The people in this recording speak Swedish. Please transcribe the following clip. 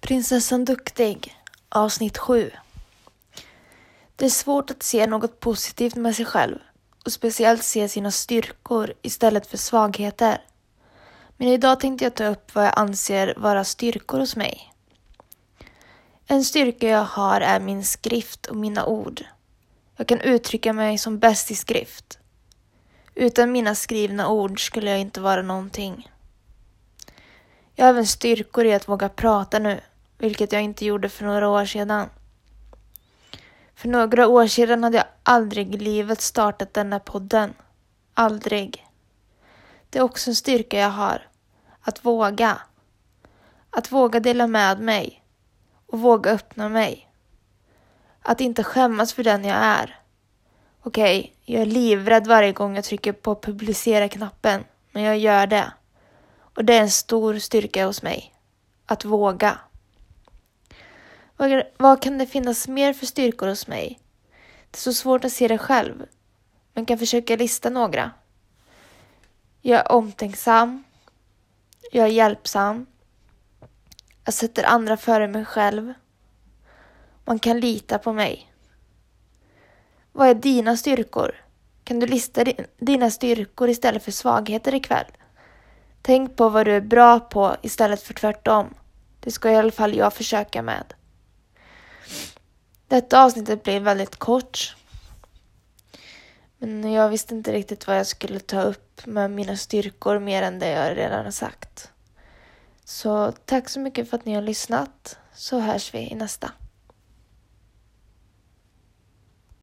Prinsessan Duktig, avsnitt 7. Det är svårt att se något positivt med sig själv och speciellt se sina styrkor istället för svagheter. Men idag tänkte jag ta upp vad jag anser vara styrkor hos mig. En styrka jag har är min skrift och mina ord. Jag kan uttrycka mig som bäst i skrift. Utan mina skrivna ord skulle jag inte vara någonting. Jag har även styrkor i att våga prata nu, vilket jag inte gjorde för några år sedan. För några år sedan hade jag aldrig i livet startat den podden. Aldrig. Det är också en styrka jag har. Att våga. Att våga dela med mig. Och våga öppna mig. Att inte skämmas för den jag är. Okej, okay, jag är livrädd varje gång jag trycker på publicera-knappen, men jag gör det. Och det är en stor styrka hos mig. Att våga. Vad, kan det finnas mer för styrkor hos mig? Det är så svårt att se det själv, men kan försöka lista några. Jag är omtänksam. Jag är hjälpsam. Jag sätter andra före mig själv. Man kan lita på mig. Vad är dina styrkor? Kan du lista dina styrkor istället för svagheter ikväll? Tänk på vad du är bra på istället för tvärtom. Det ska i alla fall jag försöka med. Detta avsnittet blev väldigt kort. Men jag visste inte riktigt vad jag skulle ta upp med mina styrkor mer än det jag redan har sagt. Så tack så mycket för att ni har lyssnat, så hörs vi i nästa.